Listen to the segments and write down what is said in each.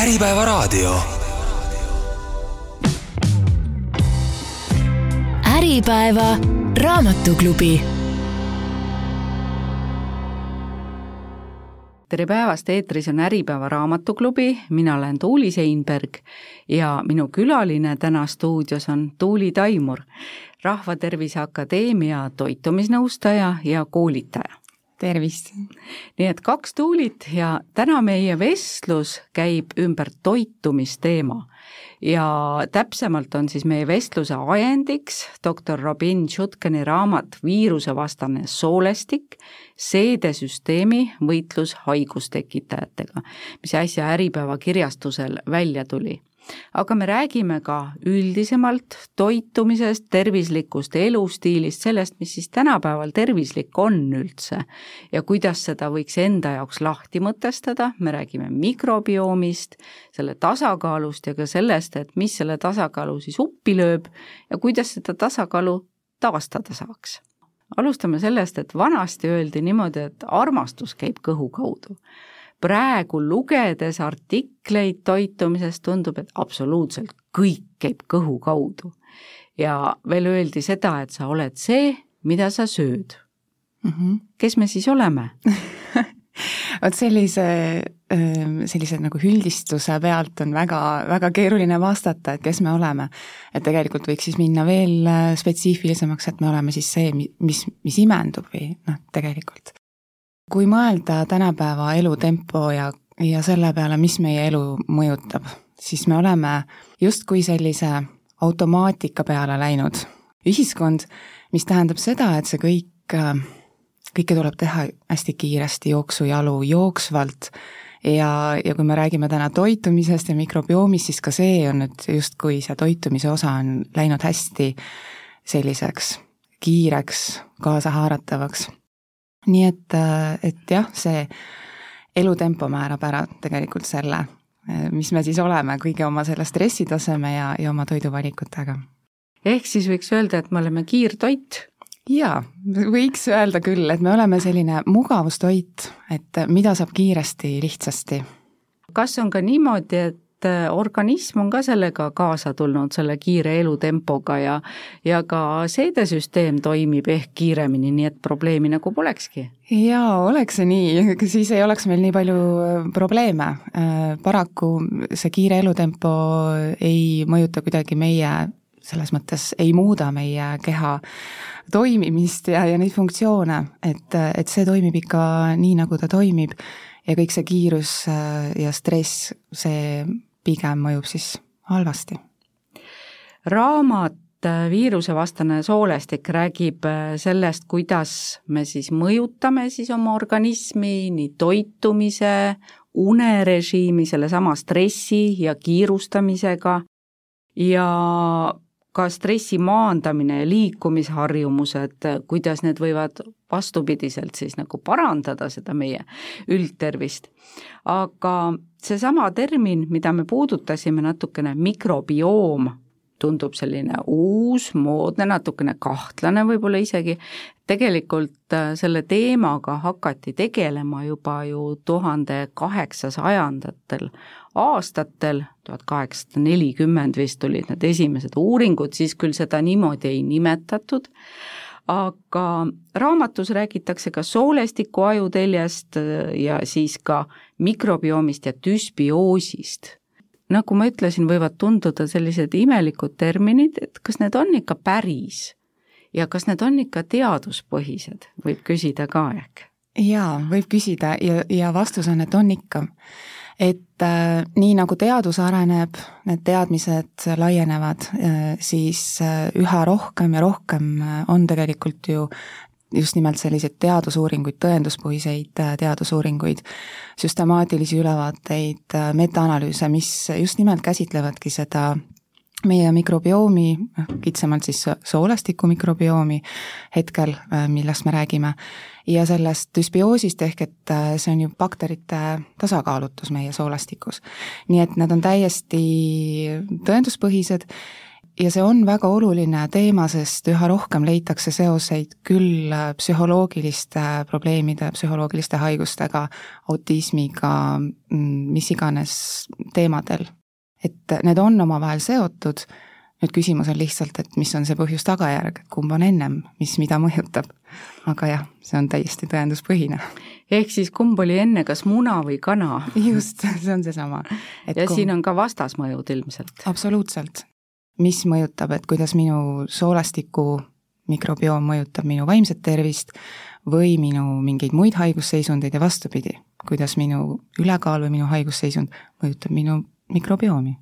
Äripäevaraadio. Äripäeva raamatuklubi. tere päevast, eetris on Äripäeva raamatuklubi, mina olen Tuuli Seinberg ja minu külaline täna stuudios on Tuuli Taimur, Rahvatervise Akadeemia toitumisnõustaja ja koolitaja tervist! nii et kaks Tuulit ja täna meie vestlus käib ümber toitumisteema ja täpsemalt on siis meie vestluse ajendiks doktor Robin Schutkeni raamat Viirusevastane soolestik, seedesüsteemi võitlus haigustekitajatega, mis äsja Äripäeva kirjastusel välja tuli aga me räägime ka üldisemalt toitumisest, tervislikust elustiilist, sellest, mis siis tänapäeval tervislik on üldse. Ja kuidas seda võiks enda jaoks lahti mõtestada, me räägime mikrobiomist, selle tasakaalust ja ka sellest, et mis selle tasakaalu siis uppi lööb ja kuidas seda tasakaalu taastada saaks. Alustame sellest, et vanasti öeldi niimoodi, et armastus käib kõhu kaudu praegu lugedes artikleid toitumisest tundub, et absoluutselt kõik käib kõhu kaudu. ja veel öeldi seda, et sa oled see, mida sa sööd mm. -hmm. kes me siis oleme vot sellise, ähm, sellise nagu üldistuse pealt on väga, väga keeruline vastata, et kes me oleme. et tegelikult võiks siis minna veel äh, spetsiifilisemaks, et me oleme siis see, mis, mis imendub või noh, tegelikult kui mõelda tänapäeva elutempo ja, ja selle peale, mis meie elu mõjutab, siis me oleme justkui sellise automaatika peale läinud. Ühiskond, mis tähendab seda, et see kõik, kõike tuleb teha hästi kiiresti, jooksujalu, jooksvalt. Ja, ja kui me räägime täna toitumisest ja mikrobiomist, siis ka see on nüüd justkui see toitumise osa on läinud hästi selliseks kiireks, kaasahaaratavaks nii et, äh, et jah, see elutempo määrab ära tegelikult selle, äh, mis me siis oleme kõigi oma selle stressitaseme ja, ja oma toiduvalikutega. ehk siis võiks öelda, et me oleme kiirtoit? jaa, võiks öelda küll, et me oleme selline mugavustoit, et mida saab kiiresti, lihtsasti. kas on ka niimoodi, et et äh, organism on ka sellega kaasa tulnud, selle kiire elutempoga ja ja ka seedesüsteem toimib ehk kiiremini, nii et probleemi nagu polekski. jaa, oleks see nii, siis ei oleks meil nii palju äh, probleeme. Äh, paraku see kiire elutempo ei mõjuta kuidagi meie selles mõttes ei muuda meie keha toimimist ja, ja neid funktsioone, et, et see toimib ikka nii, nagu ta toimib ja kõik see kiirus ja stress, see pigem mõjub siis halvasti. raamat äh, viirusevastane soolestik räägib äh, sellest, kuidas me siis mõjutame siis oma organismi nii toitumise, unerežiimi, sellesama stressi ja kiirustamisega ja ka stressi maandamine ja liikumisharjumused, kuidas need võivad vastupidiselt siis nagu parandada seda meie üldtervist. aga seesama termin, mida me puudutasime natukene, mikrobioom, tundub selline uus, moodne, natukene kahtlane võib-olla isegi, tegelikult äh, selle teemaga hakati tegelema juba ju tuhande kaheksasajandatel aastatel, tuhat kaheksasada nelikümmend vist olid need esimesed uuringud, siis küll seda niimoodi ei nimetatud, aga raamatus räägitakse ka soolestiku ajuteljest äh, ja siis ka mikrobiomist ja düsbioosist. nagu ma ütlesin, võivad tunduda sellised imelikud terminid, et kas need on ikka päris ja kas need on ikka teaduspõhised, võib küsida ka ehk? jaa, võib küsida ja, ja vastus on, et on ikka et äh, nii nagu teadus areneb, need teadmised laienevad äh,, siis äh, üha rohkem ja rohkem äh, on tegelikult ju just nimelt selliseid teadusuuringuid, tõenduspõhiseid äh, teadusuuringuid, süstemaatilisi ülevaateid, äh, metaanalüüse, mis just nimelt käsitlevadki seda meie mikrobiomi, kitsamalt siis soolastiku mikrobiomi hetkel, äh, millest me räägime, ja sellest düsbioosist ehk et äh, see on ju bakterite tasakaalutus meie soolastikus. nii et need on täiesti tõenduspõhised ja see on väga oluline teema, sest üha rohkem leitakse seoseid küll äh, psühholoogiliste probleemide, psühholoogiliste haigustega, autismiga, mm, mis iganes teemadel. Et need on omavahel seotud, nüüd küsimus on lihtsalt, et mis on see põhjus-tagajärg, et kumb on ennem, mis mida mõjutab. aga jah, see on täiesti tõenduspõhine. ehk siis kumb oli enne, kas muna või kana? just, see on seesama. ja kumb... siin on ka vastasmõjud ilmselt? absoluutselt, mis mõjutab, et kuidas minu soolastiku mikrobioom mõjutab minu vaimset tervist või minu mingeid muid haigusseisundeid ja vastupidi, kuidas minu ülekaal või minu haigusseisund mõjutab minu mikrobiomi.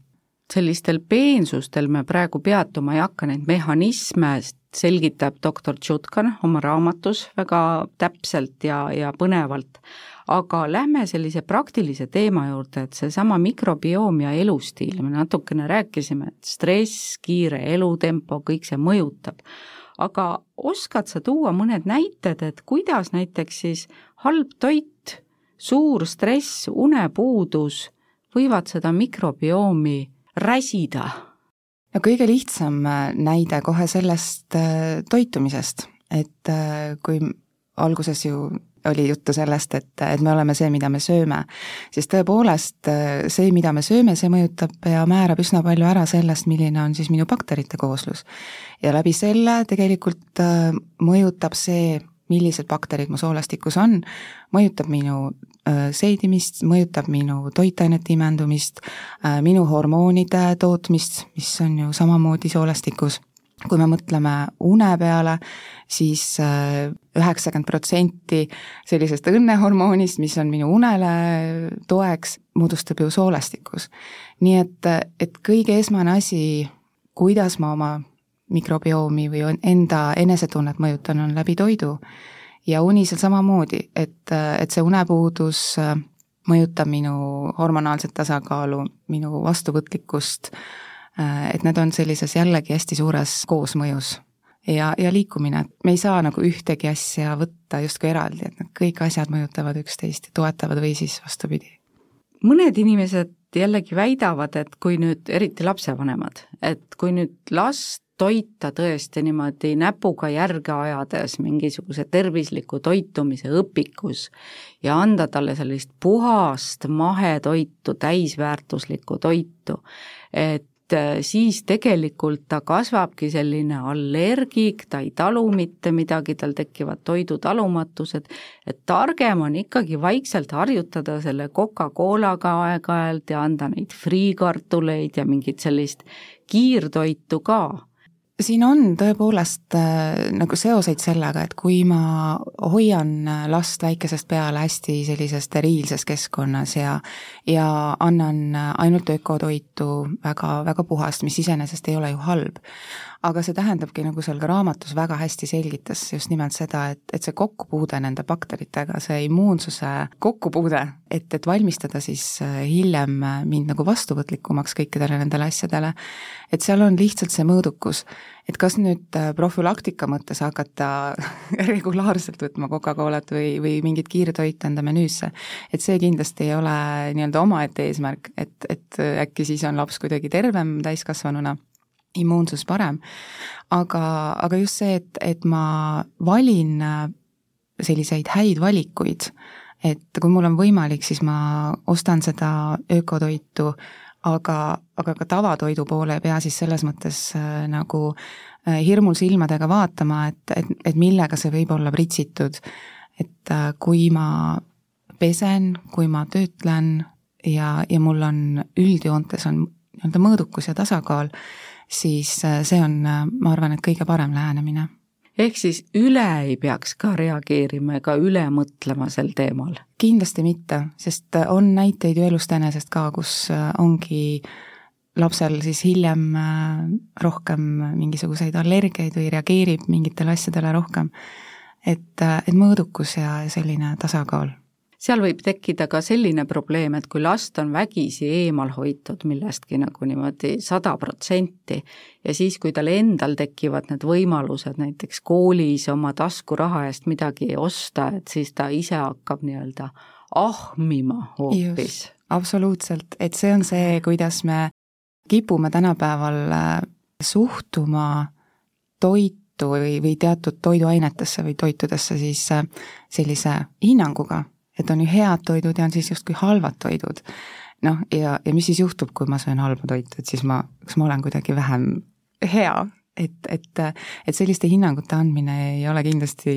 sellistel peensustel me praegu peatuma ei hakka, neid mehhanisme selgitab doktor Tšutkan oma raamatus väga täpselt ja, ja põnevalt, aga lähme sellise praktilise teema juurde, et seesama mikrobiom ja elustiil, me natukene rääkisime, et stress, kiire elutempo, kõik see mõjutab. aga oskad sa tuua mõned näited, et kuidas näiteks siis halb toit, suur stress, unepuudus võivad seda mikrobiomi räsida? no kõige lihtsam äh, näide kohe sellest äh, toitumisest, et äh, kui alguses ju oli juttu sellest, et, et me oleme see, mida me sööme, siis tõepoolest see, mida me sööme, see mõjutab ja määrab üsna palju ära sellest, milline on siis minu bakterite kooslus. ja läbi selle tegelikult mõjutab see, millised bakterid mu soolastikus on, mõjutab minu seedimist, mõjutab minu toitainete imendumist, minu hormoonide tootmist, mis on ju samamoodi soolastikus kui me mõtleme une peale siis, siis üheksakümmend protsenti sellisest õnnehormoonist, mis on minu unele toeks, moodustab ju soolastikus. nii et, et kõige esmane asi, kuidas ma oma mikrobiomi või enda enesetunnet mõjutan, on läbi toidu. Ja uni seal samamoodi, et, et see unepuudus mõjutab minu hormonaalset tasakaalu, minu vastuvõtlikkust Äh, et need on sellises jällegi hästi suures koosmõjus ja, ja liikumine, et me ei saa nagu ühtegi asja võtta justkui eraldi, et need kõik asjad mõjutavad üksteist ja toetavad või siis vastupidi. mõned inimesed jällegi väidavad, et kui nüüd, eriti lapsevanemad, et kui nüüd last toita tõesti niimoodi näpuga järge ajades mingisuguse tervisliku toitumise õpikus ja anda talle sellist puhast mahetoitu, täisväärtuslikku toitu, et Äh, siis tegelikult ta kasvabki selline allergik, ta ei talu mitte midagi, tal tekivad toidutalumatused, et targem on ikkagi vaikselt harjutada selle Coca-Colaga aeg-ajalt ja anda neid friikartuleid ja mingit sellist kiirtoitu ka siin on tõepoolest äh, nagu seoseid sellega, et kui ma hoian last väikesest peale hästi sellises steriilses keskkonnas ja ja annan ainult ökotoitu, väga, väga puhast, mis iseenesest ei ole ju halb, aga see tähendabki, nagu seal ka raamatus väga hästi selgitas, just nimelt seda, et, et see kokkupuude nende bakteritega, see immuunsuse kokkupuude, et, et valmistada siis äh, hiljem mind nagu vastuvõtlikumaks kõikidele nendele asjadele, et seal on lihtsalt see mõõdukus, et kas nüüd äh, profülaktika mõttes hakata regulaarselt võtma Coca-Colat või, või mingit kiirtoitu enda menüüsse, et see kindlasti ei ole nii-öelda omaette eesmärk, et, et äkki siis on laps kuidagi tervem täiskasvanuna immuunsus parem. aga, aga just see, et, et ma valin äh, selliseid häid valikuid, et kui mul on võimalik, siis ma ostan seda ökotoitu, aga, aga ka tavatoidu poole ei pea siis selles mõttes äh, nagu äh, hirmul silmadega vaatama, et, et, et millega see võib olla pritsitud. et kui ma pesen, kui ma töötlen ja, ja mul on üldjoontes on nii-öelda mõõdukus ja tasakaal, siis äh, see on, äh, ma arvan, et kõige parem lähenemine. ehk siis üle ei peaks ka reageerima ega üle mõtlema sel teemal? kindlasti mitte, sest äh, on näiteid ju elust enesest ka, kus ongi lapsel siis hiljem rohkem mingisuguseid allergiaid või reageerib mingitele asjadele rohkem. et, et mõõdukus ja selline tasakaal seal võib tekkida ka selline probleem, et kui last on vägisi eemal hoitud millestki nagu niimoodi sada protsenti ja siis, kui tal endal tekivad need võimalused näiteks koolis oma taskuraha eest midagi osta, et siis ta ise hakkab nii-öelda ahmima hoopis. absoluutselt, et see on see, kuidas me kipume tänapäeval äh, suhtuma toitu või, või teatud toiduainetesse või toitudesse siis äh, sellise hinnanguga, et on ju head toidud ja on siis justkui halvad toidud. noh, ja, ja mis siis juhtub, kui ma söön halba toitu, et siis ma, kas ma olen kuidagi vähem hea, et, et, et selliste hinnangute andmine ei ole kindlasti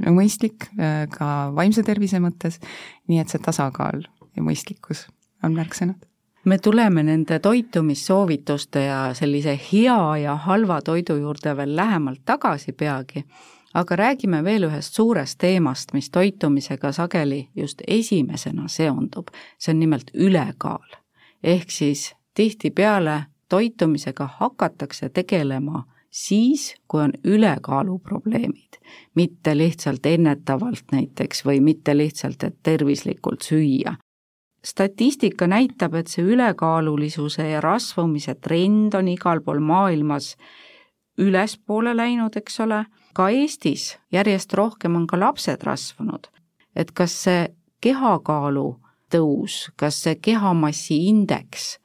no, mõistlik äh, ka vaimse tervise mõttes, nii et see tasakaal ja mõistlikkus on märksõnad. Me tuleme nende toitumissoovituste ja sellise hea ja halva toidu juurde veel lähemalt tagasi peagi, aga räägime veel ühest suurest teemast, mis toitumisega sageli just esimesena seondub, see on nimelt ülekaal. ehk siis tihtipeale toitumisega hakatakse tegelema siis, kui on ülekaaluprobleemid, mitte lihtsalt ennetavalt näiteks või mitte lihtsalt, et tervislikult süüa, statistika näitab, et see ülekaalulisuse ja rasvumise trend on igal pool maailmas ülespoole läinud, eks ole, ka Eestis järjest rohkem on ka lapsed rasvunud. et kas see kehakaalu tõus, kas see kehamassi indeks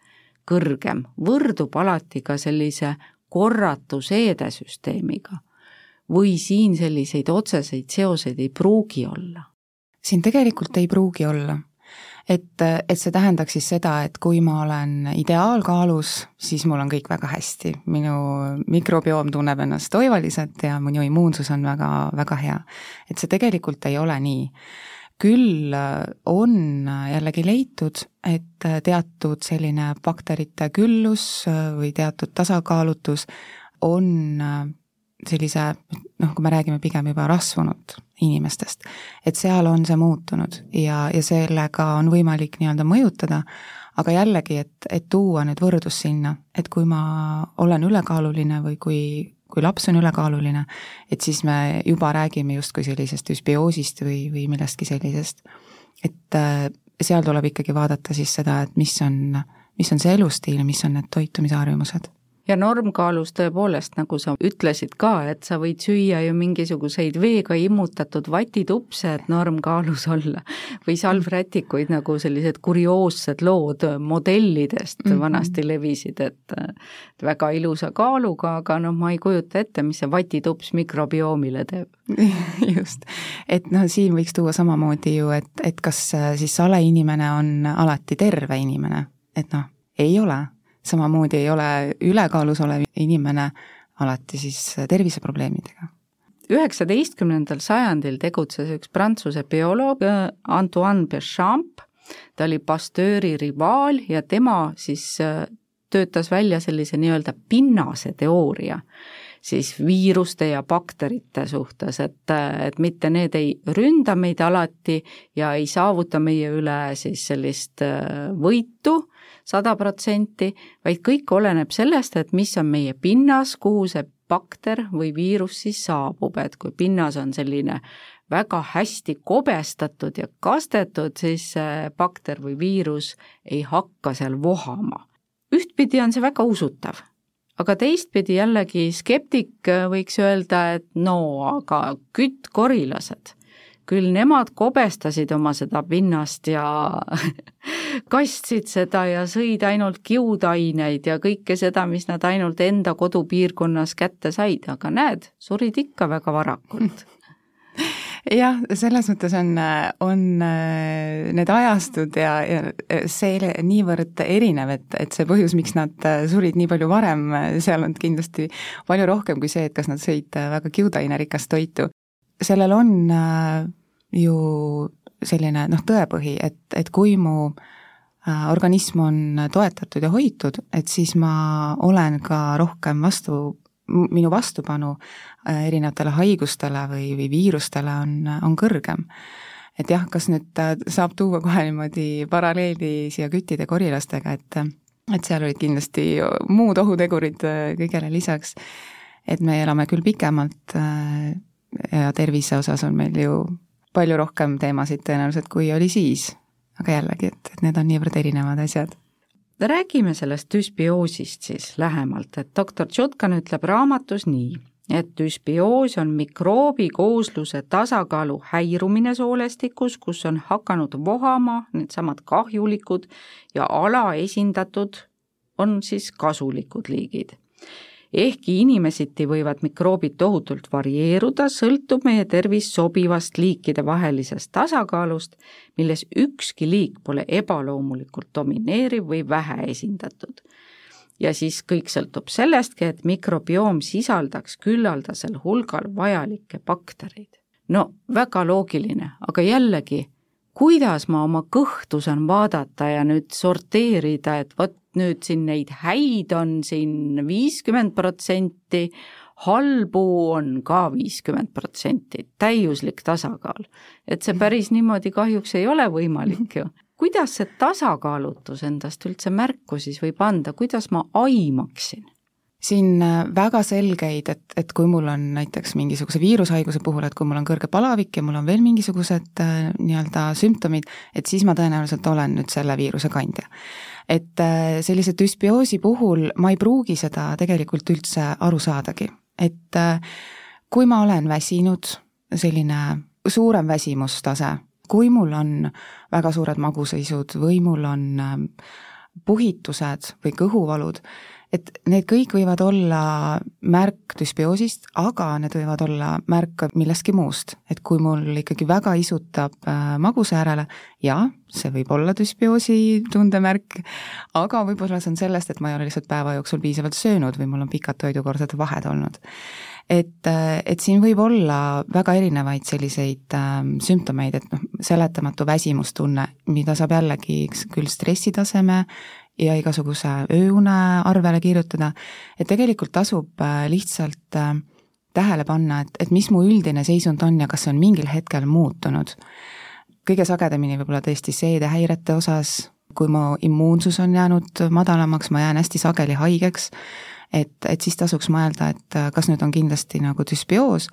kõrgem võrdub alati ka sellise korratu seedesüsteemiga või siin selliseid otseseid seoseid ei pruugi olla? siin tegelikult ei pruugi olla et, et see tähendaks siis seda, et kui ma olen ideaalkaalus, siis mul on kõik väga hästi, minu mikrobioom tunneb ennast oivaliselt ja minu immuunsus on väga, väga hea. et see tegelikult ei ole nii. küll on jällegi leitud, et teatud selline bakterite küllus või teatud tasakaalutus on sellise noh, kui me räägime pigem juba rasvunud inimestest, et seal on see muutunud ja, ja sellega on võimalik nii-öelda mõjutada, aga jällegi, et, et tuua nüüd võrdlus sinna, et kui ma olen ülekaaluline või kui, kui laps on ülekaaluline, et siis me juba räägime justkui sellisest düsbioosist või, või millestki sellisest. et äh, seal tuleb ikkagi vaadata siis seda, et mis on, mis on see elustiil mis on need toitumisharjumused ja normkaalus tõepoolest, nagu sa ütlesid ka, et sa võid süüa ju mingisuguseid veega immutatud vatitupse, et normkaalus olla, või salvrätikuid, nagu sellised kurioossed lood modellidest mm -hmm. vanasti levisid, et väga ilusa kaaluga, aga noh, ma ei kujuta ette, mis see vatitups mikrobioomile teeb. Just, et noh, siin võiks tuua samamoodi ju, et, et kas siis sale inimene on alati terve inimene, et noh, ei ole samamoodi ei ole ülekaalus olev inimene alati siis terviseprobleemidega. üheksateistkümnendal sajandil tegutses üks prantsuse bioloog Antoine Béchamp, ta oli Pasteuri rivaal ja tema siis äh, töötas välja sellise nii-öelda pinnase teooria siis viiruste ja bakterite suhtes, et, et mitte need ei ründa meid alati ja ei saavuta meie üle siis sellist äh, võitu, sada protsenti, vaid kõik oleneb sellest, et mis on meie pinnas, kuhu see bakter või viirus siis saabub, et kui pinnas on selline väga hästi kobestatud ja kastetud, siis see bakter või viirus ei hakka seal vohama. ühtpidi on see väga usutav, aga teistpidi jällegi skeptik võiks öelda, et no aga küttkorilased küll nemad kobestasid oma seda pinnast ja kastsid seda ja sõid ainult kiudaineid ja kõike seda, mis nad ainult enda kodupiirkonnas kätte said, aga näed, surid ikka väga varakult jah, selles mõttes on, on need ajastud ja, ja see niivõrd erinev, et, et see põhjus, miks nad surid nii palju varem, seal on kindlasti palju rohkem kui see, et kas nad sõid väga kiudainerikast toitu. sellel on ju selline noh, tõepõhi, et, et kui mu äh, organism on toetatud ja hoitud, et siis ma olen ka rohkem vastu, minu vastupanu äh, erinevatele haigustele või, või viirustele on, on kõrgem. et jah, kas nüüd äh, saab tuua kohe niimoodi paralleeli siia küttide korilastega, et et seal olid kindlasti muud ohutegurid kõigele lisaks, et me elame küll pikemalt ja tervise osas on meil ju palju rohkem teemasid tõenäoliselt, kui oli siis. aga jällegi, et, et need on niivõrd erinevad asjad. räägime sellest düsbioosist siis lähemalt, et doktor Tšutkan ütleb raamatus nii, et düsbioos on mikroobikoosluse tasakaalu häirumine soolestikus, kus on hakanud vohama needsamad kahjulikud ja alaesindatud on siis kasulikud liigid ehkki inimesiti võivad mikroobid tohutult varieeruda, sõltub meie tervis sobivast liikide vahelisest tasakaalust, milles ükski liik pole ebaloomulikult domineeriv või väheesindatud. ja siis kõik sõltub sellestki, et mikrobioom sisaldaks küllaldasel hulgal vajalikke baktereid. no väga loogiline, aga jällegi, kuidas ma oma kõhtu saan vaadata ja nüüd sorteerida, et vot nüüd siin neid häid on siin viiskümmend protsenti, halbu on ka viiskümmend protsenti, täiuslik tasakaal. et see päris niimoodi kahjuks ei ole võimalik ju. kuidas see tasakaalutus endast üldse märku siis võib anda, kuidas ma aimaksin? siin äh, väga selgeid, et, et kui mul on näiteks mingisuguse viirushaiguse puhul, et kui mul on kõrge palavik ja mul on veel mingisugused äh, nii-öelda sümptomid, et siis ma tõenäoliselt olen nüüd selle viiruse kandja et äh, sellise düsbioosi puhul ma ei pruugi seda tegelikult üldse aru saadagi, et äh, kui ma olen väsinud, selline suurem väsimustase, kui mul on väga suured maguseisud või mul on äh, puhitused või kõhuvalud, et need kõik võivad olla märk düsbioosist, aga need võivad olla märk millestki muust. et kui mul ikkagi väga isutab äh, maguse järele, jaa, see võib olla düsbioosi tundemärk, aga võib-olla see on sellest, et ma ei ole lihtsalt päeva jooksul piisavalt söönud või mul on pikad toidukordade vahed olnud. et, äh, et siin võib olla väga erinevaid selliseid äh, sümptomeid, et noh, seletamatu väsimustunne, mida saab jällegi küll stressitaseme ja igasuguse ööune arvele kirjutada, et tegelikult tasub äh, lihtsalt äh, tähele panna, et, et mis mu üldine seisund on ja kas see on mingil hetkel muutunud. kõige sagedamini võib-olla tõesti seedehäirete osas, kui mu immuunsus on jäänud madalamaks, ma jään hästi sageli haigeks, et, et siis tasuks mõelda, et äh, kas nüüd on kindlasti nagu düsbioos,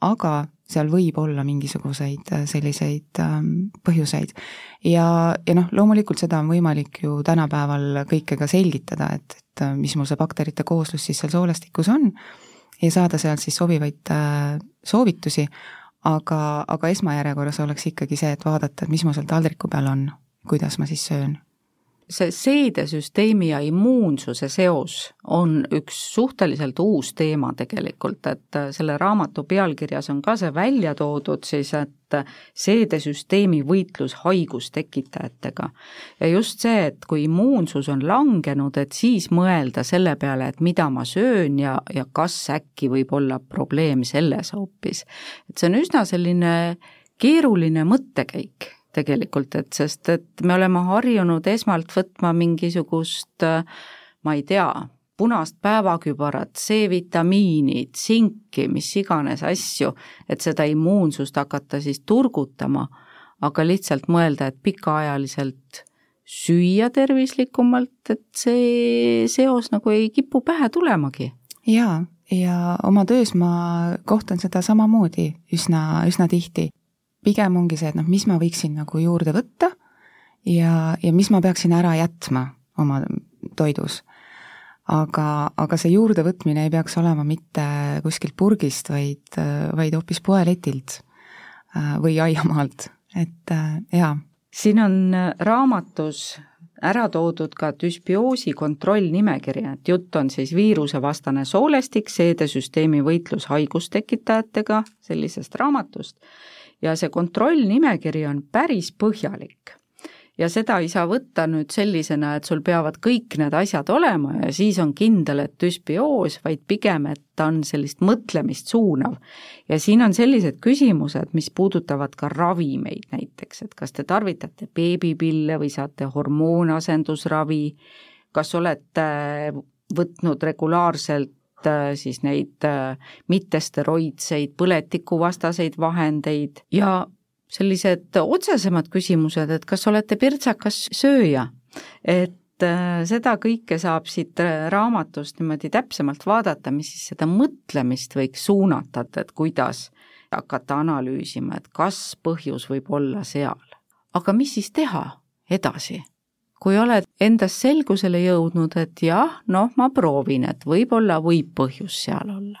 aga seal võib olla mingisuguseid äh, selliseid ähm, põhjuseid. ja, ja noh, loomulikult seda on võimalik ju tänapäeval kõike ka selgitada, et, et äh, mis mul see bakterite kooslus siis seal soolestikus on ja saada sealt siis sobivaid äh, soovitusi, aga, aga esmajärjekorras oleks ikkagi see, et vaadata, et mis mul seal taldriku peal on, kuidas ma siis söön see seedesüsteemi ja immuunsuse seos on üks suhteliselt uus teema tegelikult, et selle raamatu pealkirjas on ka see välja toodud siis, et seedesüsteemi võitlus haigustekitajatega. ja just see, et kui immuunsus on langenud, et siis mõelda selle peale, et mida ma söön ja, ja kas äkki võib olla probleem selles hoopis. et see on üsna selline keeruline mõttekäik tegelikult, et sest et me oleme harjunud esmalt võtma mingisugust ma ei tea, punast päevakübarat, C-vitamiini, tsinki, mis iganes asju, et seda immuunsust hakata siis turgutama, aga lihtsalt mõelda, et pikaajaliselt süüa tervislikumalt, et see seos nagu ei kipu pähe tulemagi. jaa, ja oma töös ma kohtan seda samamoodi üsna, üsna tihti pigem ongi see, et noh, mis ma võiksin nagu juurde võtta ja, ja mis ma peaksin ära jätma oma toidus. aga, aga see juurdevõtmine ei peaks olema mitte kuskilt purgist, vaid, vaid hoopis poeletilt äh, või aiamaalt, et äh, jaa. siin on raamatus ära toodud ka düsbioosi kontrollnimekiri, et jutt on siis viirusevastane soolestik, seedesüsteemi võitlus haigustekitajatega, sellisest raamatust ja see kontrollnimekiri on päris põhjalik. Ja seda ei saa võtta nüüd sellisena, et sul peavad kõik need asjad olema ja siis on kindel, et düsbioos, vaid pigem, et ta on sellist mõtlemist suunav. ja siin on sellised küsimused, mis puudutavad ka ravimeid näiteks, et kas te tarvitate beebipille või saate hormoonasendusravi, kas olete võtnud regulaarselt Äh, siis neid äh, mittesteroidseid põletikuvastaseid vahendeid ja sellised otsesemad küsimused, et kas olete pirtsakas sööja, et äh, seda kõike saab siit raamatust niimoodi täpsemalt vaadata, mis siis seda mõtlemist võiks suunata, et kuidas hakata analüüsima, et kas põhjus võib olla seal. aga mis siis teha edasi? kui oled endas selgusele jõudnud, et jah, noh, ma proovin, et võib-olla võib põhjus seal olla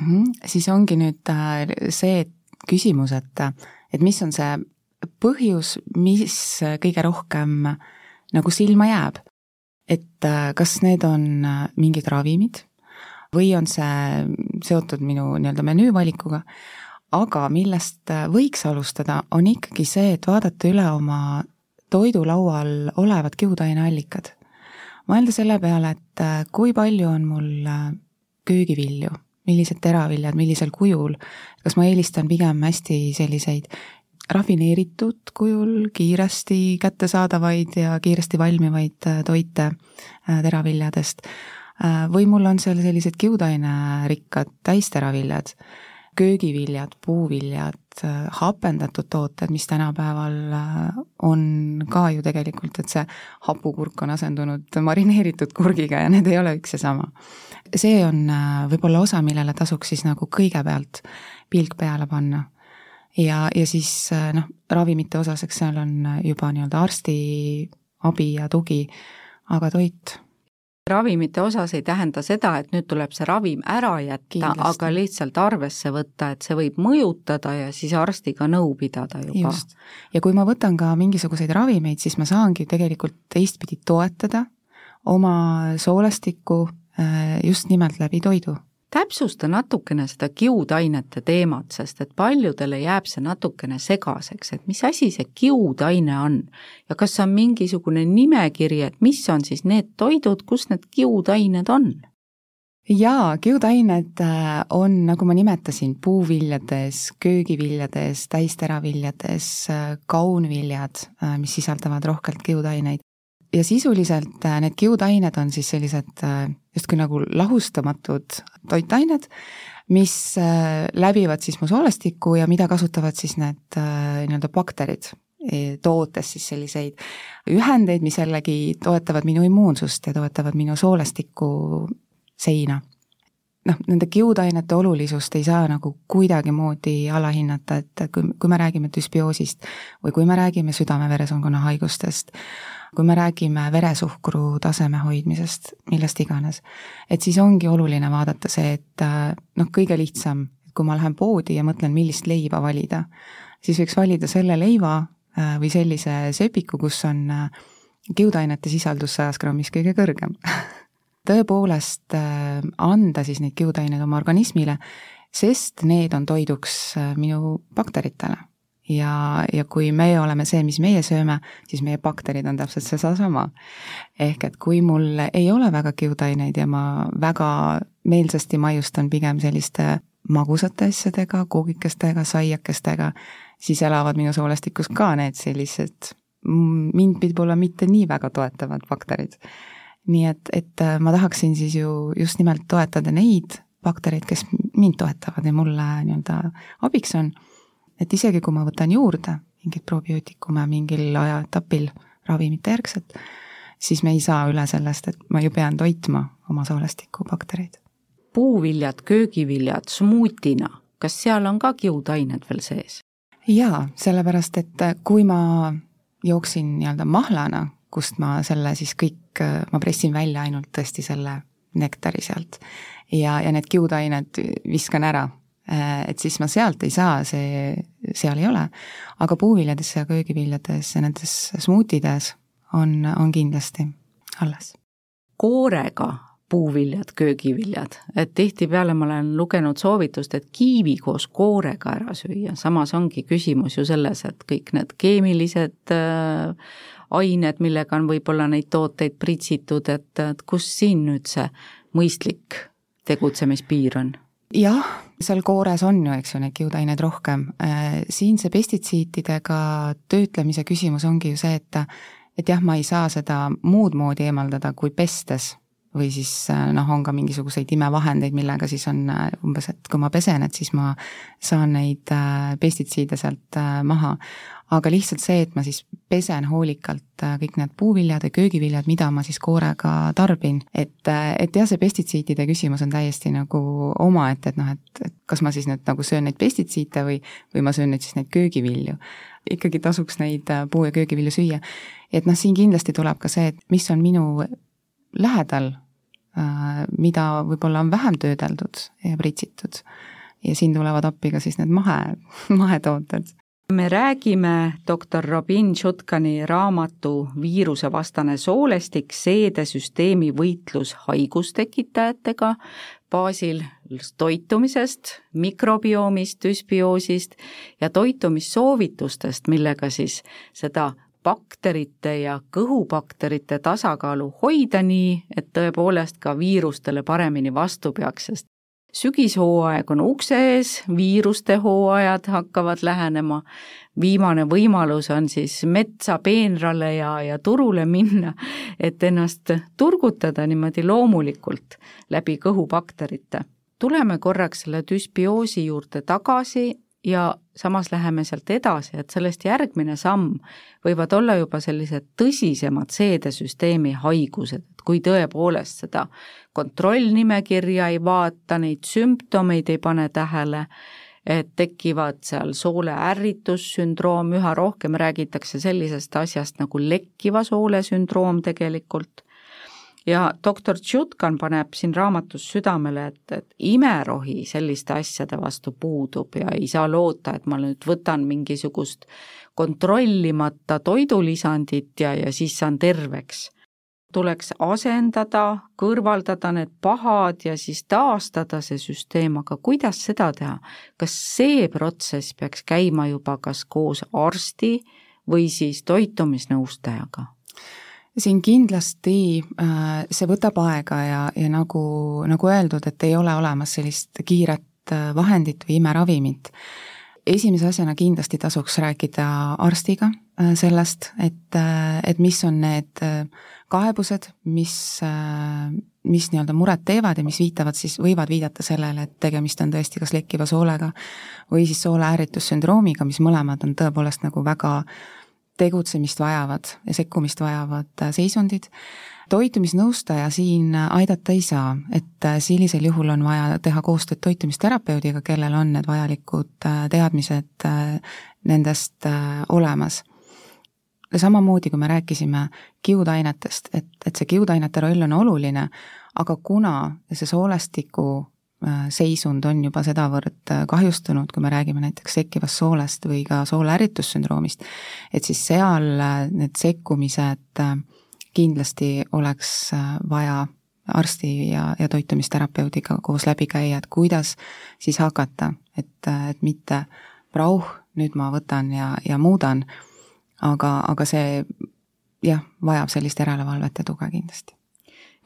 mm. -hmm. siis ongi nüüd äh, see küsimus, et, et mis on see põhjus, mis kõige rohkem nagu silma jääb. et äh, kas need on äh, mingid ravimid või on see seotud minu nii-öelda menüüvalikuga, aga millest võiks alustada, on ikkagi see, et vaadata üle oma toidulaual olevad kiudaineallikad. mõelda selle peale, et kui palju on mul köögivilju, millised teraviljad, millisel kujul, kas ma eelistan pigem hästi selliseid rafineeritud kujul, kiiresti kättesaadavaid ja kiiresti valmivaid toite teraviljadest? Äh, või mul on seal sellised kiudainerikkad täisteraviljad, köögiviljad, puuviljad, äh, hapendatud tooted, mis tänapäeval äh, on ka ju tegelikult, et see hapukurk on asendunud marineeritud kurgiga ja need ei ole üks ja sama. see on võib-olla osa, millele tasuks siis nagu kõigepealt pilk peale panna. ja, ja siis noh, ravimite osas, eks seal on juba nii-öelda arsti abi ja tugi, aga toit ravimite osas ei tähenda seda, et nüüd tuleb see ravim ära jätta, aga lihtsalt arvesse võtta, et see võib mõjutada ja siis arstiga nõu pidada juba. ja kui ma võtan ka mingisuguseid ravimeid, siis ma saangi tegelikult teistpidi toetada oma soolestikku äh, just nimelt läbi toidu täpsusta natukene seda kiudainete teemat, sest et paljudele jääb see natukene segaseks, et mis asi see kiudaine on ja kas on mingisugune nimekiri, et mis on siis need toidud, kus need kiudained on? jaa, kiudained äh, on, nagu ma nimetasin, puuviljades, köögiviljades, täisteraviljades, äh, kaunviljad, äh, mis sisaldavad rohkelt kiudaineid ja sisuliselt äh, need kiudained on siis sellised äh, justkui nagu lahustamatud toitained, mis äh, läbivad siis mu soolestikku ja mida kasutavad siis need nii-öelda bakterid, e, tootes siis selliseid ühendeid, mis jällegi toetavad minu immuunsust ja toetavad minu soolestiku seina. noh, nende kiudainete olulisust ei saa nagu kuidagimoodi alahinnata, et kui, kui me räägime düsbioosist või kui me räägime südame-veresoonkonna haigustest, kui me räägime veresuhkru taseme hoidmisest, millest iganes, et siis ongi oluline vaadata see, et äh, noh, kõige lihtsam, kui ma lähen poodi ja mõtlen, millist leiba valida, siis võiks valida selle leiva äh, või sellise sööpiku, kus on äh, kiudainete sisaldus sajas grammis kõige kõrgem. Tõepoolest anda siis neid kiudaineid oma organismile, sest need on toiduks minu bakteritele ja, ja kui meie oleme see, mis meie sööme, siis meie bakterid on täpselt sedasama. ehk et kui mul ei ole väga kiudaineid ja ma väga meelsasti maiustan pigem selliste magusate asjadega, koogikestega, saiakestega, siis elavad minu soolestikus ka need sellised mind võib-olla mitte nii väga toetavad bakterid. nii et, et äh, ma tahaksin siis ju just nimelt toetada neid baktereid, kes mind toetavad ja mulle nii-öelda abiks on et isegi kui ma võtan juurde mingeid probiootikume mingil ajaetapil ravimite järgselt, siis me ei saa üle sellest, et ma ju pean toitma oma soolestikubaktereid. puuviljad, köögiviljad smuutina, kas seal on ka kiudained veel sees? jaa, sellepärast et kui ma jooksin nii-öelda mahlana, kust ma selle siis kõik, ma pressin välja ainult tõesti selle nektari sealt ja, ja need kiudained viskan ära et siis ma sealt ei saa, see, seal ei ole. aga puuviljades ja köögiviljades ja nendes smuutides on, on kindlasti alles. koorega puuviljad, köögiviljad, et tihtipeale ma olen lugenud soovitust, et kiivi koos koorega ära süüa, samas ongi küsimus ju selles, et kõik need keemilised äh, ained, millega on võib-olla neid tooteid pritsitud, et, et kus siin nüüd see mõistlik tegutsemispiir on? Jah, seal koores on ju, eks ju, neid kiudaineid rohkem. Äh, siin see pestitsiitidega töötlemise küsimus ongi ju see, et et jah, ma ei saa seda muud moodi eemaldada kui pestes või siis äh, noh, on ka mingisuguseid imevahendeid, millega siis on äh, umbes, et kui ma pesen, et siis ma saan neid pestitsiide sealt maha aga lihtsalt see, et ma siis pesen hoolikalt äh, kõik need puuviljad ja köögiviljad, mida ma siis koorega tarbin, et, äh, et jah, see pestitsiidide küsimus on täiesti nagu omaette, et noh, et, et kas ma siis nüüd nagu söön neid pestitsiite või, või ma söön nüüd siis neid köögivilju. ikkagi tasuks neid äh, puu- ja köögivilju süüa. et noh, siin kindlasti tuleb ka see, et mis on minu lähedal, mida võib-olla on vähem töödeldud ja pritsitud ja siin tulevad appi ka siis need mahe, mahetooted me räägime doktor Robin Šutkani raamatu Viirusevastane soolestik, seedesüsteemi võitlus haigustekitajatega baasil toitumisest, mikrobiomist, düsbioosist ja toitumissoovitustest, millega siis seda bakterite ja kõhubakterite tasakaalu hoida nii, et tõepoolest ka viirustele paremini vastu peaks, sest sügishooaeg on ukse ees, viiruste hooajad hakkavad lähenema, viimane võimalus on siis metsa peenrale ja, ja turule minna, et ennast turgutada niimoodi loomulikult läbi kõhubakterite. tuleme korraks selle düsbioosi juurde tagasi ja samas läheme sealt edasi, et sellest järgmine samm võivad olla juba sellised tõsisemad seedesüsteemi haigused, et kui tõepoolest seda kontrollnimekirja ei vaata, neid sümptomeid ei pane tähele, et tekivad seal soole ärritussündroom, üha rohkem räägitakse sellisest asjast nagu lekkiva soole sündroom tegelikult ja doktor Tšutkan paneb siin raamatus südamele, et, et imerohi selliste asjade vastu puudub ja ei saa loota, et ma nüüd võtan mingisugust kontrollimata toidulisandit ja, ja siis saan terveks. tuleks asendada, kõrvaldada need pahad ja siis taastada see süsteem, aga kuidas seda teha? kas see protsess peaks käima juba kas koos arsti või siis toitumisnõustajaga? Siin kindlasti äh, see võtab aega ja, ja nagu, nagu öeldud, et ei ole olemas sellist kiiret äh, vahendit või imeravimit. esimese asjana kindlasti tasuks rääkida arstiga äh, sellest, et, et mis on need kaebused, mis, mis nii-öelda muret teevad ja mis viitavad siis, võivad viidata sellele, et tegemist on tõesti kas lekkiva soolega või siis soole ärritussündroomiga, mis mõlemad on tõepoolest nagu väga äh, tegutsemist vajavad ja sekkumist vajavad äh, seisundid. toitumisnõustaja siin aidata ei saa, et äh, sellisel juhul on vaja teha koostööd toitumisterapeudiga, kellel on need vajalikud äh, teadmised nendest olemas samamoodi, kui me rääkisime kiudainetest, et, et see kiudainete roll on oluline, aga kuna see soolestiku Äh, seisund on juba sedavõrd äh, kahjustunud, kui me räägime näiteks sekkivast soolest või ka soole ärritussündroomist, et siis seal äh, need sekkumised kindlasti oleks vaja arsti ja, ja toitumisterapeudiga koos läbi käia, et kuidas siis hakata, et, et mitte rauh, nüüd ma võtan ja, ja muudan, aga, aga see jah, vajab sellist järelevalvet ja tuge kindlasti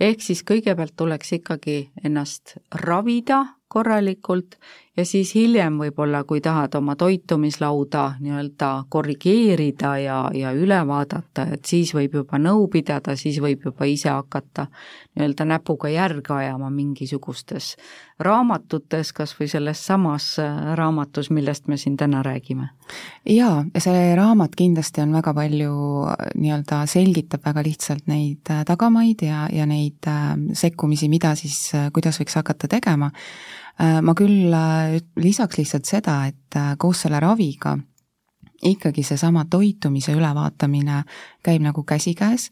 ehk siis kõigepealt tuleks ikkagi ennast ravida korralikult ja siis hiljem võib-olla, kui tahad oma toitumislauda nii-öelda korrigeerida ja, ja üle vaadata, et siis võib juba nõu pidada, siis võib juba ise hakata nii-öelda näpuga järge ajama mingisugustes raamatutes, kas või selles samas äh, raamatus, millest me siin täna räägime. jaa, ja see raamat kindlasti on väga palju äh, nii-öelda selgitab väga lihtsalt neid äh, tagamaid ja, ja neid sekkumisi, mida siis, kuidas võiks hakata tegema ma küll äh, lisaks lihtsalt seda, et äh, koos selle raviga ikkagi seesama toitumise ülevaatamine käib nagu käsikäes.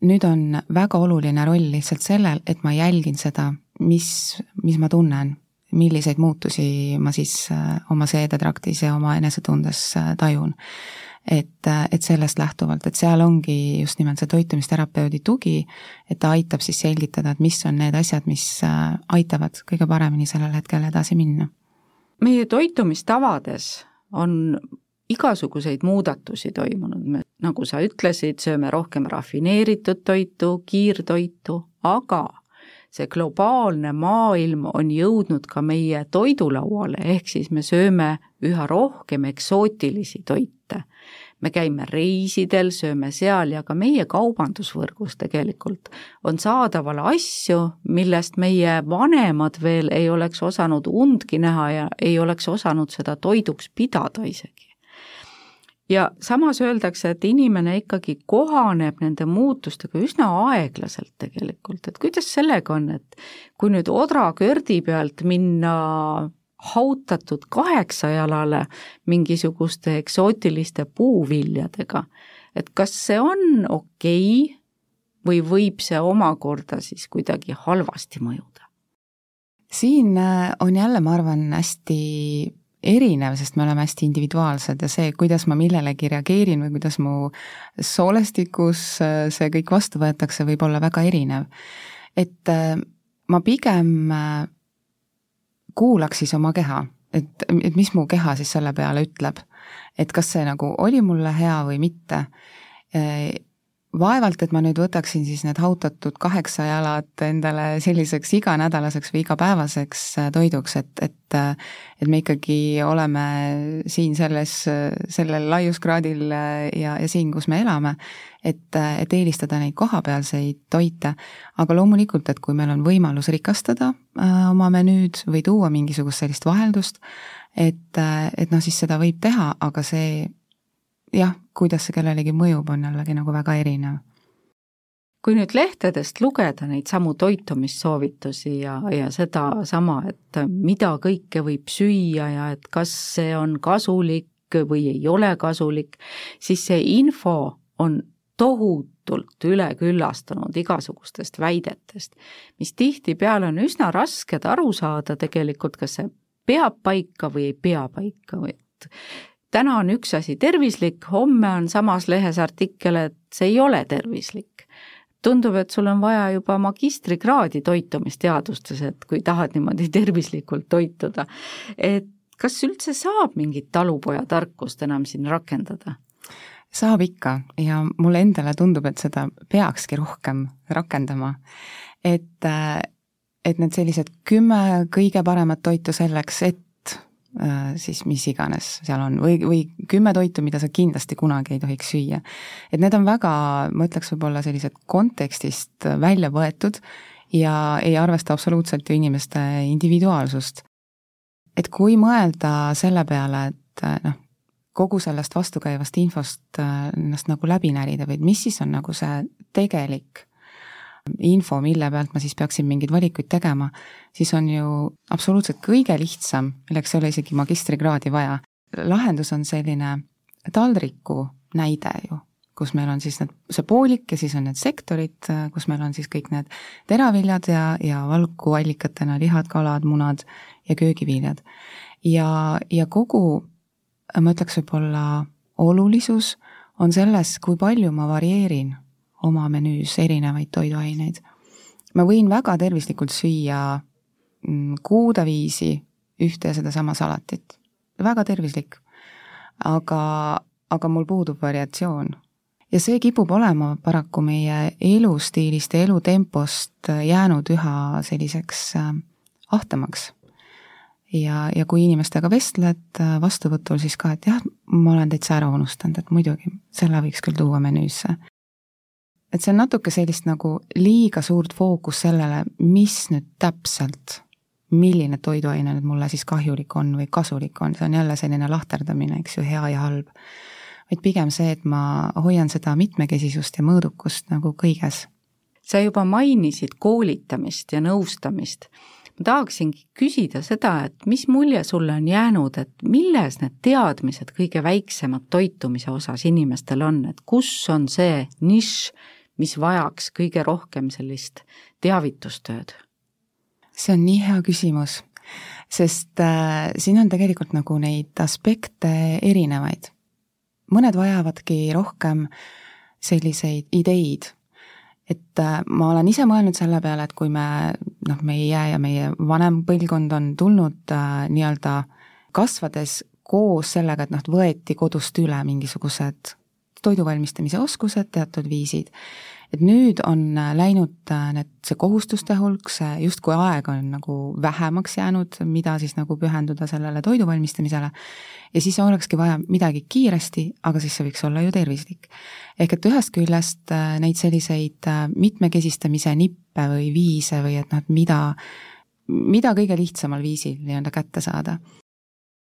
nüüd on väga oluline roll lihtsalt sellel, et ma jälgin seda, mis, mis ma tunnen, milliseid muutusi ma siis oma seedetraktis ja oma enesetundes tajun et, et sellest lähtuvalt, et seal ongi just nimelt see toitumisterapeudi tugi, et ta aitab siis selgitada, et mis on need asjad, mis äh, aitavad kõige paremini sellel hetkel edasi minna. meie toitumistavades on igasuguseid muudatusi toimunud, me, nagu sa ütlesid, sööme rohkem rafineeritud toitu, kiirtoitu, aga see globaalne maailm on jõudnud ka meie toidulauale, ehk siis me sööme üha rohkem eksootilisi toite me käime reisidel, sööme seal ja ka meie kaubandusvõrgus tegelikult on saadaval asju, millest meie vanemad veel ei oleks osanud undki näha ja ei oleks osanud seda toiduks pidada isegi. Ja samas öeldakse, et inimene ikkagi kohaneb nende muutustega üsna aeglaselt tegelikult, et kuidas sellega on, et kui nüüd odrakördi pealt minna hautatud kaheksajalale mingisuguste eksootiliste puuviljadega. et kas see on okei okay või võib see omakorda siis kuidagi halvasti mõjuda? siin äh, on jälle, ma arvan, hästi erinev, sest me oleme hästi individuaalsed ja see, kuidas ma millelegi reageerin või kuidas mu soolestikus äh, see kõik vastu võetakse, võib olla väga erinev. et äh, ma pigem kuulaks siis oma keha, et, et mis mu keha siis selle peale ütleb. et kas see nagu oli mulle hea või mitte vaevalt, et ma nüüd võtaksin siis need hautatud kaheksa jalad endale selliseks iganädalaseks või igapäevaseks äh, toiduks, et, et äh, et me ikkagi oleme siin selles, sellel laiuskraadil äh, ja, ja siin, kus me elame, et, et eelistada neid kohapealseid toite, aga loomulikult, et kui meil on võimalus rikastada oma menüüd või tuua mingisugust sellist vaheldust, et, et noh, siis seda võib teha, aga see jah, kuidas see kellelegi mõjub, on jällegi nagu väga erinev. kui nüüd lehtedest lugeda neid samu toitumissoovitusi ja, ja sedasama, et mida kõike võib süüa ja et kas see on kasulik või ei ole kasulik, siis see info on tohutult üleküllastunud igasugustest väidetest, mis tihtipeale on üsna rasked aru saada tegelikult, kas see peab paika või ei pea paika või et täna on üks asi tervislik, homme on samas lehes artikkel, et see ei ole tervislik. tundub, et sul on vaja juba magistrikraadi toitumisteadustes, et kui tahad niimoodi tervislikult toituda. et kas üldse saab mingit talupojatarkust enam siin rakendada? saab ikka ja mulle endale tundub, et seda peakski rohkem rakendama. et, et need sellised kümme kõige paremat toitu selleks, et siis mis iganes seal on või, või kümme toitu, mida sa kindlasti kunagi ei tohiks süüa. et need on väga, ma ütleks võib-olla sellised kontekstist välja võetud ja ei arvesta absoluutselt ju inimeste individuaalsust. et kui mõelda selle peale, et äh, noh, kogu sellest vastukäivast infost äh, ennast nagu läbi närida või et mis siis on nagu see tegelik info, mille pealt ma siis peaksin mingeid valikuid tegema, siis on ju absoluutselt kõige lihtsam, milleks ei ole isegi magistrikraadi vaja. lahendus on selline taldriku näide ju, kus meil on siis need, see poolik ja siis on need sektorid, kus meil on siis kõik need teraviljad ja, ja valkuallikatena lihad, kalad, munad ja köögiviljad. ja, ja kogu, ma ütleks võib-olla olulisus on selles, kui palju ma varieerin oma menüüs erinevaid toiduaineid. ma võin väga tervislikult süüa mm, kuude viisi ühte ja sedasama salatit, väga tervislik. aga, aga mul puudub variatsioon. ja see kipub olema paraku meie elustiilist ja elutempost jäänud üha selliseks äh, ahtamaks ja, ja kui inimestega vestled äh, vastuvõtul, siis ka, et jah, ma olen täitsa ära unustanud, et muidugi, selle võiks küll tuua menüüsse et see on natuke sellist nagu liiga suurt fookust sellele, mis nüüd täpselt, milline toiduaine nüüd mulle siis kahjulik on või kasulik on, see on jälle selline lahterdamine, eks ju, hea ja halb. vaid pigem see, et ma hoian seda mitmekesisust ja mõõdukust nagu kõiges. sa juba mainisid koolitamist ja nõustamist ma tahaksingi küsida seda, et mis mulje sulle on jäänud, et milles need teadmised kõige väiksemad toitumise osas inimestel on, et kus on see nišš, mis vajaks kõige rohkem sellist teavitustööd? see on nii hea küsimus, sest äh, siin on tegelikult nagu neid aspekte erinevaid. mõned vajavadki rohkem selliseid ideid, et äh, ma olen ise mõelnud selle peale, et kui me noh, meie ja meie vanem põlvkond on tulnud äh, nii-öelda kasvades koos sellega, et noh, võeti kodust üle mingisugused toidu valmistamise oskused, teatud viisid. Et nüüd on läinud äh, need, see kohustuste hulk, see justkui aeg on nagu vähemaks jäänud, mida siis nagu pühenduda sellele toidu valmistamisele, ja siis olekski vaja midagi kiiresti, aga siis see võiks olla ju tervislik. ehk et ühest küljest äh, neid selliseid äh, mitmekesistamise nippe või viise või et noh, et mida, mida kõige lihtsamal viisil nii-öelda kätte saada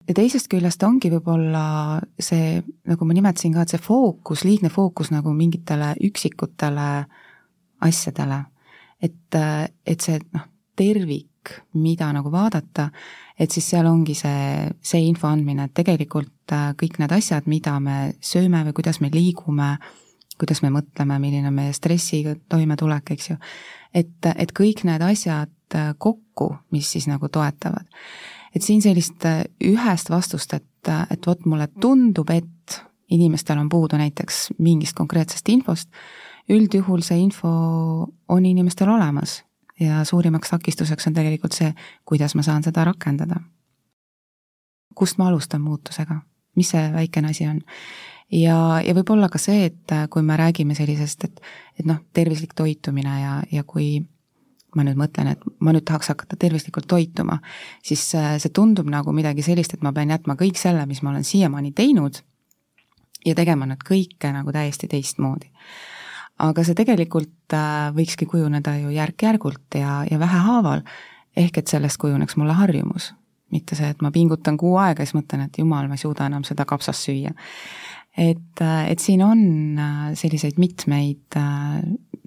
ja teisest küljest ongi võib-olla see, nagu ma nimetasin ka, et see fookus, liigne fookus nagu mingitele üksikutele asjadele. et, et see noh, tervik, mida nagu vaadata, et siis seal ongi see, see info andmine, et tegelikult äh, kõik need asjad, mida me sööme või kuidas me liigume, kuidas me mõtleme, milline on meie stressiga toimetulek, eks ju, et, et kõik need asjad äh, kokku, mis siis nagu toetavad et siin sellist äh, ühest vastust, et, äh, et vot mulle tundub, et inimestel on puudu näiteks mingist konkreetsest infost, üldjuhul see info on inimestel olemas. ja suurimaks takistuseks on tegelikult see, kuidas ma saan seda rakendada. kust ma alustan muutusega, mis see väikene asi on? ja, ja võib-olla ka see, et kui me räägime sellisest, et, et noh, tervislik toitumine ja, ja kui ma nüüd mõtlen, et ma nüüd tahaks hakata tervislikult toituma, siis see tundub nagu midagi sellist, et ma pean jätma kõik selle, mis ma olen siiamaani teinud ja tegema nüüd kõike nagu täiesti teistmoodi. aga see tegelikult äh, võikski kujuneda ju järk-järgult ja, ja vähehaaval, ehk et sellest kujuneks mulle harjumus. mitte see, et ma pingutan kuu aega ja siis mõtlen, et jumal, ma ei suuda enam seda kapsast süüa. et, äh, et siin on äh, selliseid mitmeid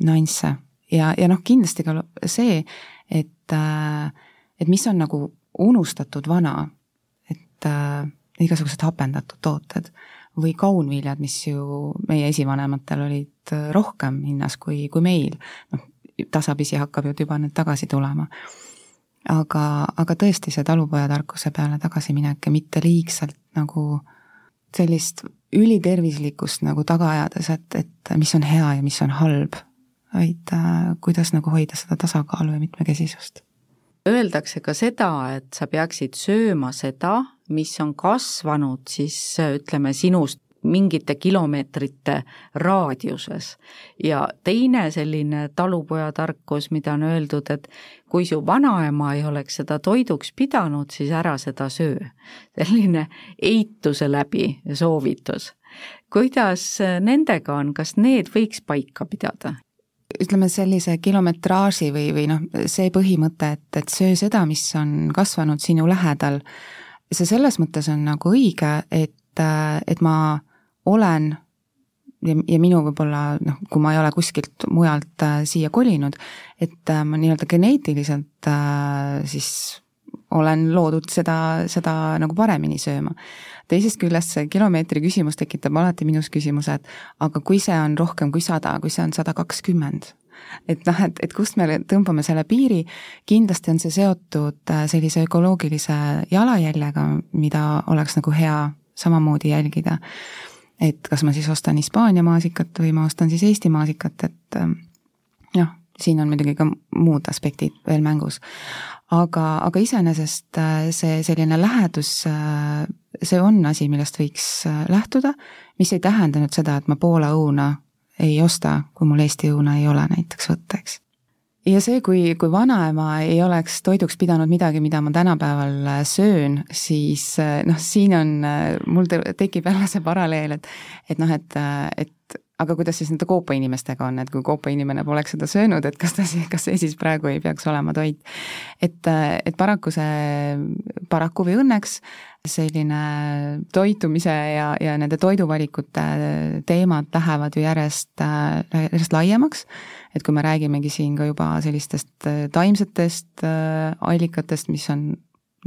nüansse ja, ja noh, kindlasti ka see, et, et mis on nagu unustatud vana, et äh, igasugused hapendatud tooted või kaunviljad, mis ju meie esivanematel olid rohkem hinnas kui, kui meil, noh, tasapisi hakkab ju juba need tagasi tulema. aga, aga tõesti see talupojatarkuse peale tagasiminek ja mitte liigselt nagu sellist ülitervislikkust nagu taga ajades, et, et mis on hea ja mis on halb vaid äh, kuidas nagu hoida seda tasakaalu ja mitmekesisust. Öeldakse ka seda, et sa peaksid sööma seda, mis on kasvanud siis ütleme sinust mingite kilomeetrite raadiuses. ja teine selline talupojatarkus, mida on öeldud, et kui su vanaema ei oleks seda toiduks pidanud, siis ära seda söö. selline eituse läbi soovitus. kuidas nendega on, kas need võiks paika pidada? Ütleme sellise kilometraaži või, või noh, see põhimõte, et, et söö seda, mis on kasvanud sinu lähedal, see selles mõttes on nagu õige, et, et ma olen ja, ja minu võib-olla noh, kui ma ei ole kuskilt mujalt äh, siia kolinud, et äh, ma nii-öelda geneetiliselt äh, siis olen loodud seda, seda nagu paremini sööma. Teisest küljest see kilomeetri küsimus tekitab alati minus küsimuse, et aga kui see on rohkem kui sada, kui see on sada kakskümmend, et noh, et, et kust me tõmbame selle piiri, kindlasti on see seotud äh, sellise ökoloogilise jalajäljega, mida oleks nagu hea samamoodi jälgida. et kas ma siis ostan Hispaania maasikat või ma ostan siis Eesti maasikat, et äh, noh, siin on muidugi ka muud aspektid veel mängus. Aga, aga iseenesest äh, see selline lähedus, äh, see on asi, millest võiks äh, lähtuda, mis ei tähenda nüüd seda, et ma Poola õuna ei osta, kui mul Eesti õuna ei ole näiteks võtta, eks. ja see, kui, kui vanaema ei oleks toiduks pidanud midagi, mida ma tänapäeval söön, siis noh, siin on, mul tekib jälle see paralleel, et et noh, et, et aga kuidas siis nende koopa inimestega on, et kui koopa inimene poleks seda söönud, et kas ta siis, kas see siis praegu ei peaks olema toit. et, et paraku see, paraku või õnneks selline toitumise ja, ja nende toiduvalikute teemad lähevad ju järjest, järjest laiemaks. et kui me räägimegi siin ka juba sellistest taimsetest allikatest, mis on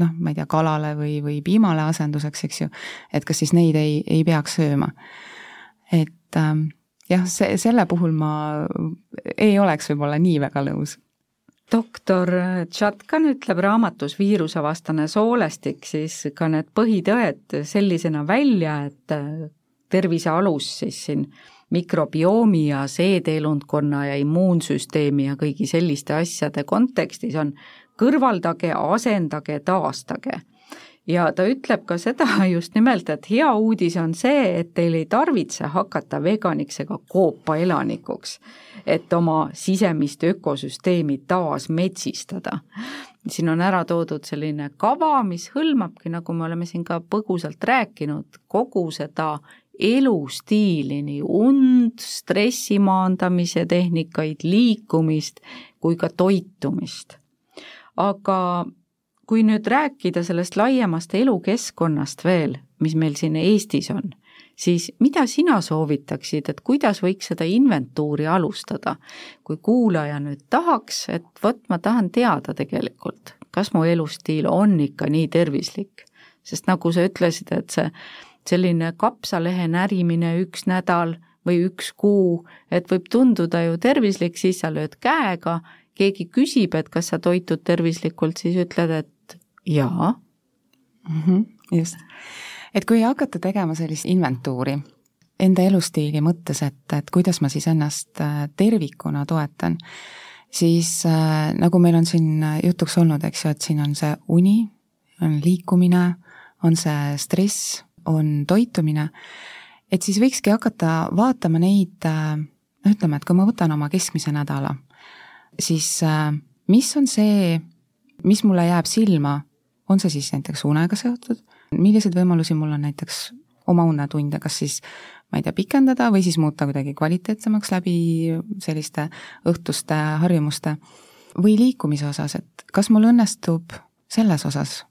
noh, ma ei tea, kalale või, või piimale asenduseks, eks ju, et kas siis neid ei, ei peaks sööma. et ähm, jah, see, selle puhul ma ei oleks võib-olla nii väga nõus. Doktor Tšatkan ütleb raamatus Viirusevastane soolestik siis ka need põhitõed sellisena välja, et tervise alus siis siin mikrobiomi ja seedeelundkonna ja immuunsüsteemi ja kõigi selliste asjade kontekstis on kõrvaldage, asendage, taastage ja ta ütleb ka seda just nimelt, et hea uudis on see, et teil ei tarvitse hakata veganiks ega koopaelanikuks, et oma sisemist ökosüsteemi taas metsistada. siin on ära toodud selline kava, mis hõlmabki, nagu me oleme siin ka põgusalt rääkinud, kogu seda elustiili, nii und, stressi maandamise tehnikaid, liikumist kui ka toitumist. aga kui nüüd rääkida sellest laiemast elukeskkonnast veel, mis meil siin Eestis on, siis mida sina soovitaksid, et kuidas võiks seda inventuuri alustada? kui kuulaja nüüd tahaks, et vot ma tahan teada tegelikult, kas mu elustiil on ikka nii tervislik, sest nagu sa ütlesid, et see selline kapsalehe närimine üks nädal või üks kuu, et võib tunduda ju tervislik, siis sa lööd käega, keegi küsib, et kas sa toitud tervislikult, siis ütled, et jaa mm. -hmm, just. et kui hakata tegema sellist inventuuri enda elustiili mõttes, et, et kuidas ma siis ennast äh, tervikuna toetan, siis äh, nagu meil on siin jutuks olnud, eks ju, et siin on see uni, on liikumine, on see stress, on toitumine, et siis võikski hakata vaatama neid, noh ütleme, et kui ma võtan oma keskmise nädala, siis äh, mis on see, mis mulle jääb silma, on see siis näiteks unega seotud, milliseid võimalusi mul on näiteks oma unetunde, kas siis ma ei tea, pikendada või siis muuta kuidagi kvaliteetsemaks läbi selliste õhtuste harjumuste? Või liikumise osas, et kas mul õnnestub selles osas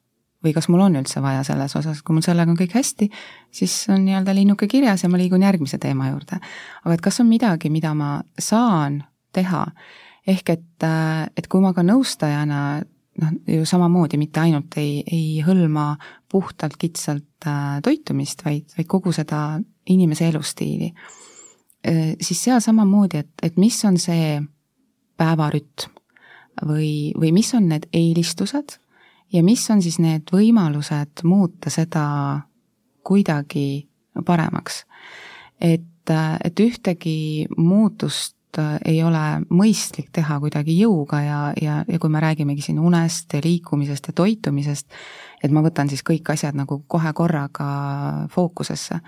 või kas mul on üldse vaja selles osas, kui mul sellega on kõik hästi, siis on nii-öelda linnuke kirjas ja ma liigun järgmise teema juurde. aga et kas on midagi, mida ma saan teha, ehk et, et kui ma ka nõustajana noh, ju samamoodi mitte ainult ei, ei hõlma puhtalt kitsalt äh, toitumist, vaid, vaid kogu seda inimese elustiili, äh, siis seal samamoodi, et, et mis on see päevarütm või, või mis on need eelistused ja mis on siis need võimalused muuta seda kuidagi paremaks. et, äh, et ühtegi muutust ei ole mõistlik teha kuidagi jõuga ja, ja, ja kui me räägimegi siin unest ja liikumisest ja toitumisest, et ma võtan siis kõik asjad nagu kohe korraga fookusesse,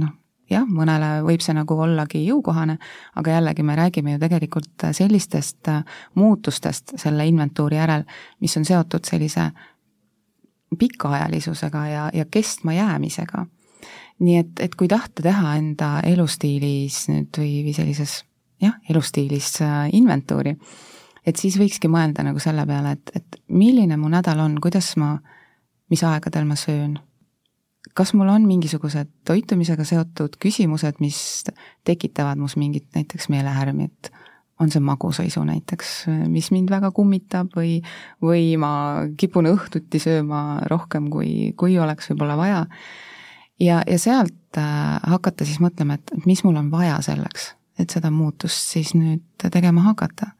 noh, jah, mõnele võib see nagu ollagi jõukohane, aga jällegi me räägime ju tegelikult sellistest muutustest selle inventuuri järel, mis on seotud sellise pikaajalisusega ja, ja kestma jäämisega. nii et, et kui tahta teha enda elustiilis nüüd või, või sellises jah, elustiilis äh, inventuuri, et siis võikski mõelda nagu selle peale, et, et milline mu nädal on, kuidas ma, mis aegadel ma söön, kas mul on mingisugused toitumisega seotud küsimused, mis tekitavad mus mingit näiteks meelehärmi, et on see magusaisu näiteks, mis mind väga kummitab või, või ma kipun õhtuti sööma rohkem, kui, kui oleks võib-olla vaja. ja, ja sealt äh, hakata siis mõtlema, et mis mul on vaja selleks et seda muutust siis nüüd tegema hakata.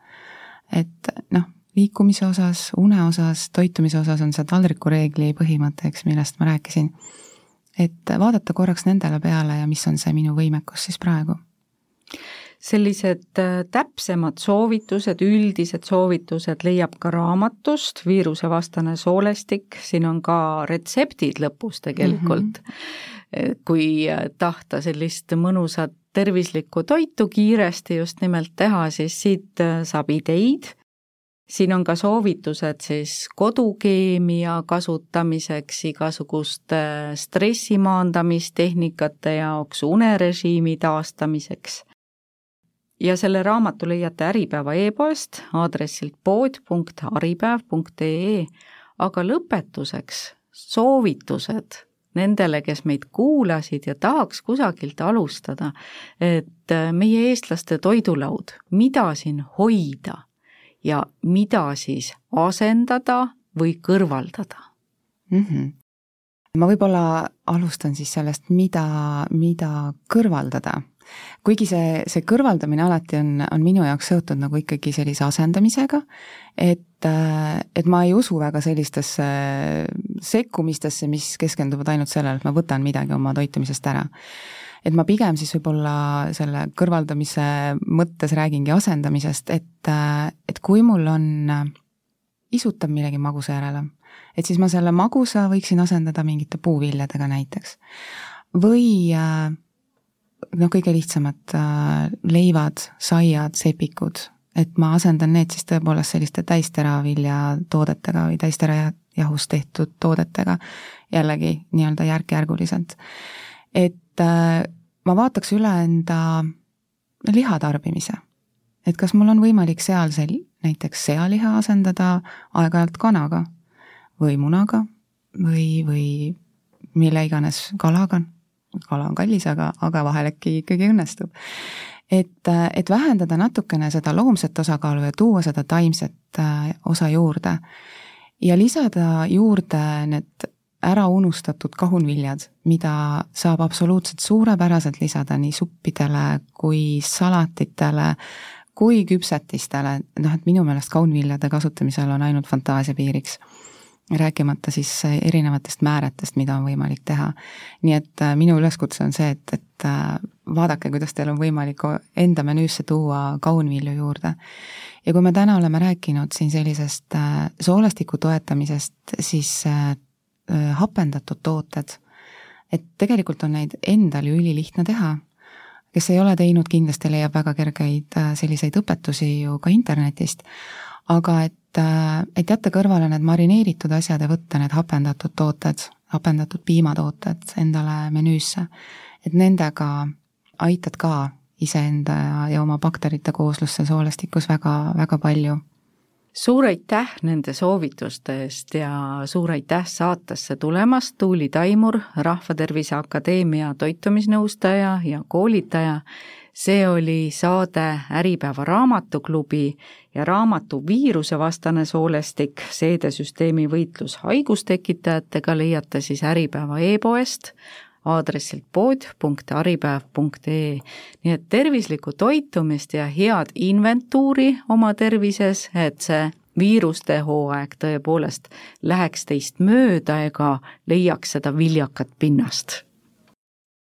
et noh, liikumise osas, une osas, toitumise osas on see taldrikureegli põhimõte, eks, millest ma rääkisin. et vaadata korraks nendele peale ja mis on see minu võimekus siis praegu sellised äh, täpsemad soovitused, üldised soovitused leiab ka raamatust Viirusevastane soolestik, siin on ka retseptid lõpus tegelikult mm. -hmm. kui äh, tahta sellist mõnusat tervislikku toitu kiiresti just nimelt teha, siis siit äh, saab ideid. siin on ka soovitused siis kodukeemia kasutamiseks, igasuguste stressi maandamistehnikate jaoks, unerežiimi taastamiseks. ja selle raamatu leiate Äripäeva e-poest aadressilt pood.haripäev.ee, aga lõpetuseks soovitused nendele, kes meid kuulasid ja tahaks kusagilt alustada, et äh, meie eestlaste toidulaud, mida siin hoida ja mida siis asendada või kõrvaldada mm? -hmm. ma võib-olla alustan siis sellest, mida, mida kõrvaldada kuigi see, see kõrvaldamine alati on, on minu jaoks seotud nagu ikkagi sellise asendamisega, et, et ma ei usu väga sellistesse sekkumistesse, mis keskenduvad ainult sellele, et ma võtan midagi oma toitumisest ära. et ma pigem siis võib-olla selle kõrvaldamise mõttes räägingi asendamisest, et, et kui mul on, isutab millegi magusa järele, et siis ma selle magusa võiksin asendada mingite puuviljadega näiteks. või äh, noh, kõige lihtsamad äh, leivad, saiad, sepikud, et ma asendan need siis tõepoolest selliste täisteraviljatoodetega või täisterajahust tehtud toodetega, jällegi nii-öelda järk-järguliselt. et äh, ma vaataks üle enda liha tarbimise. et kas mul on võimalik seal see näiteks sealiha asendada aeg-ajalt kanaga või munaga või, või mille iganes kalaga kala on kallis, aga, aga vahel äkki ikkagi õnnestub. Et, et vähendada natukene seda loomset osakaalu ja tuua seda taimset äh, osa juurde ja lisada juurde need ära unustatud kahunviljad, mida saab absoluutselt suurepäraselt lisada nii suppidele kui salatitele, kui küpsetistele, noh et minu meelest kaunviljade kasutamisel on ainult fantaasia piiriks rääkimata siis erinevatest määretest, mida on võimalik teha. nii et äh, minu üleskutse on see, et, et et äh, vaadake, kuidas teil on võimalik enda menüüsse tuua kaunvilju juurde. ja kui me täna oleme rääkinud siin sellisest äh, soolestiku toetamisest, siis hapendatud tooted, et tegelikult on neid endal ju ülilihtne teha. Kes ei ole teinud, kindlasti leiab väga kergeid selliseid õpetusi ju ka internetist, aga et, et jätta kõrvale need marineeritud asjad ja võtta need hapendatud tooted hapendatud piimatooted endale menüüsse, et nendega aitad ka iseenda ja, ja oma bakterite kooslusse soolestikus väga, väga palju. suur aitäh nende soovituste eest ja suur aitäh saatesse tulemast, Tuuli Taimur, Rahvatervise Akadeemia toitumisnõustaja ja koolitaja. See oli saade Äripäeva raamatuklubi ja raamatu Viirusevastane soolestik, seedesüsteemi võitlus haigustekitajatega leiate siis Äripäeva e-poest aadressilt pood.aripäev.ee. nii et tervislikku toitumist ja head inventuuri oma tervises, et see viiruste hooaeg tõepoolest läheks teist mööda ega leiaks seda viljakat pinnast